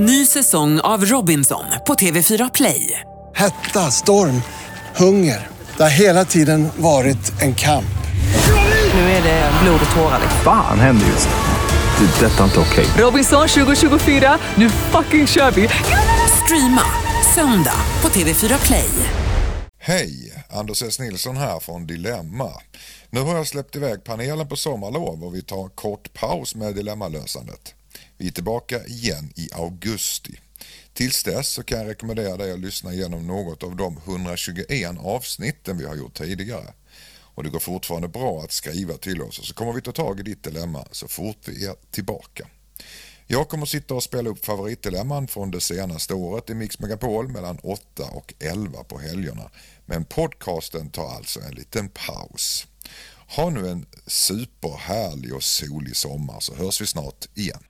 Ny säsong av Robinson på TV4 Play. Hetta, storm, hunger. Det har hela tiden varit en kamp. Nu är det blod och tårar. Fan händer just nu. Det. är Detta är inte okej. Robinson 2024, nu fucking kör vi! Streama söndag på TV4 Play. Hej! Anders S. Nilsson här från Dilemma. Nu har jag släppt iväg panelen på sommarlov och vi tar kort paus med dilemmalösandet. Vi är tillbaka igen i augusti. Tills dess så kan jag rekommendera dig att lyssna igenom något av de 121 avsnitten vi har gjort tidigare. Och det går fortfarande bra att skriva till oss och så kommer vi ta tag i ditt dilemma så fort vi är tillbaka. Jag kommer sitta och spela upp favoritdilemman från det senaste året i Mix Megapol mellan 8 och 11 på helgerna. Men podcasten tar alltså en liten paus. Ha nu en superhärlig och solig sommar så hörs vi snart igen.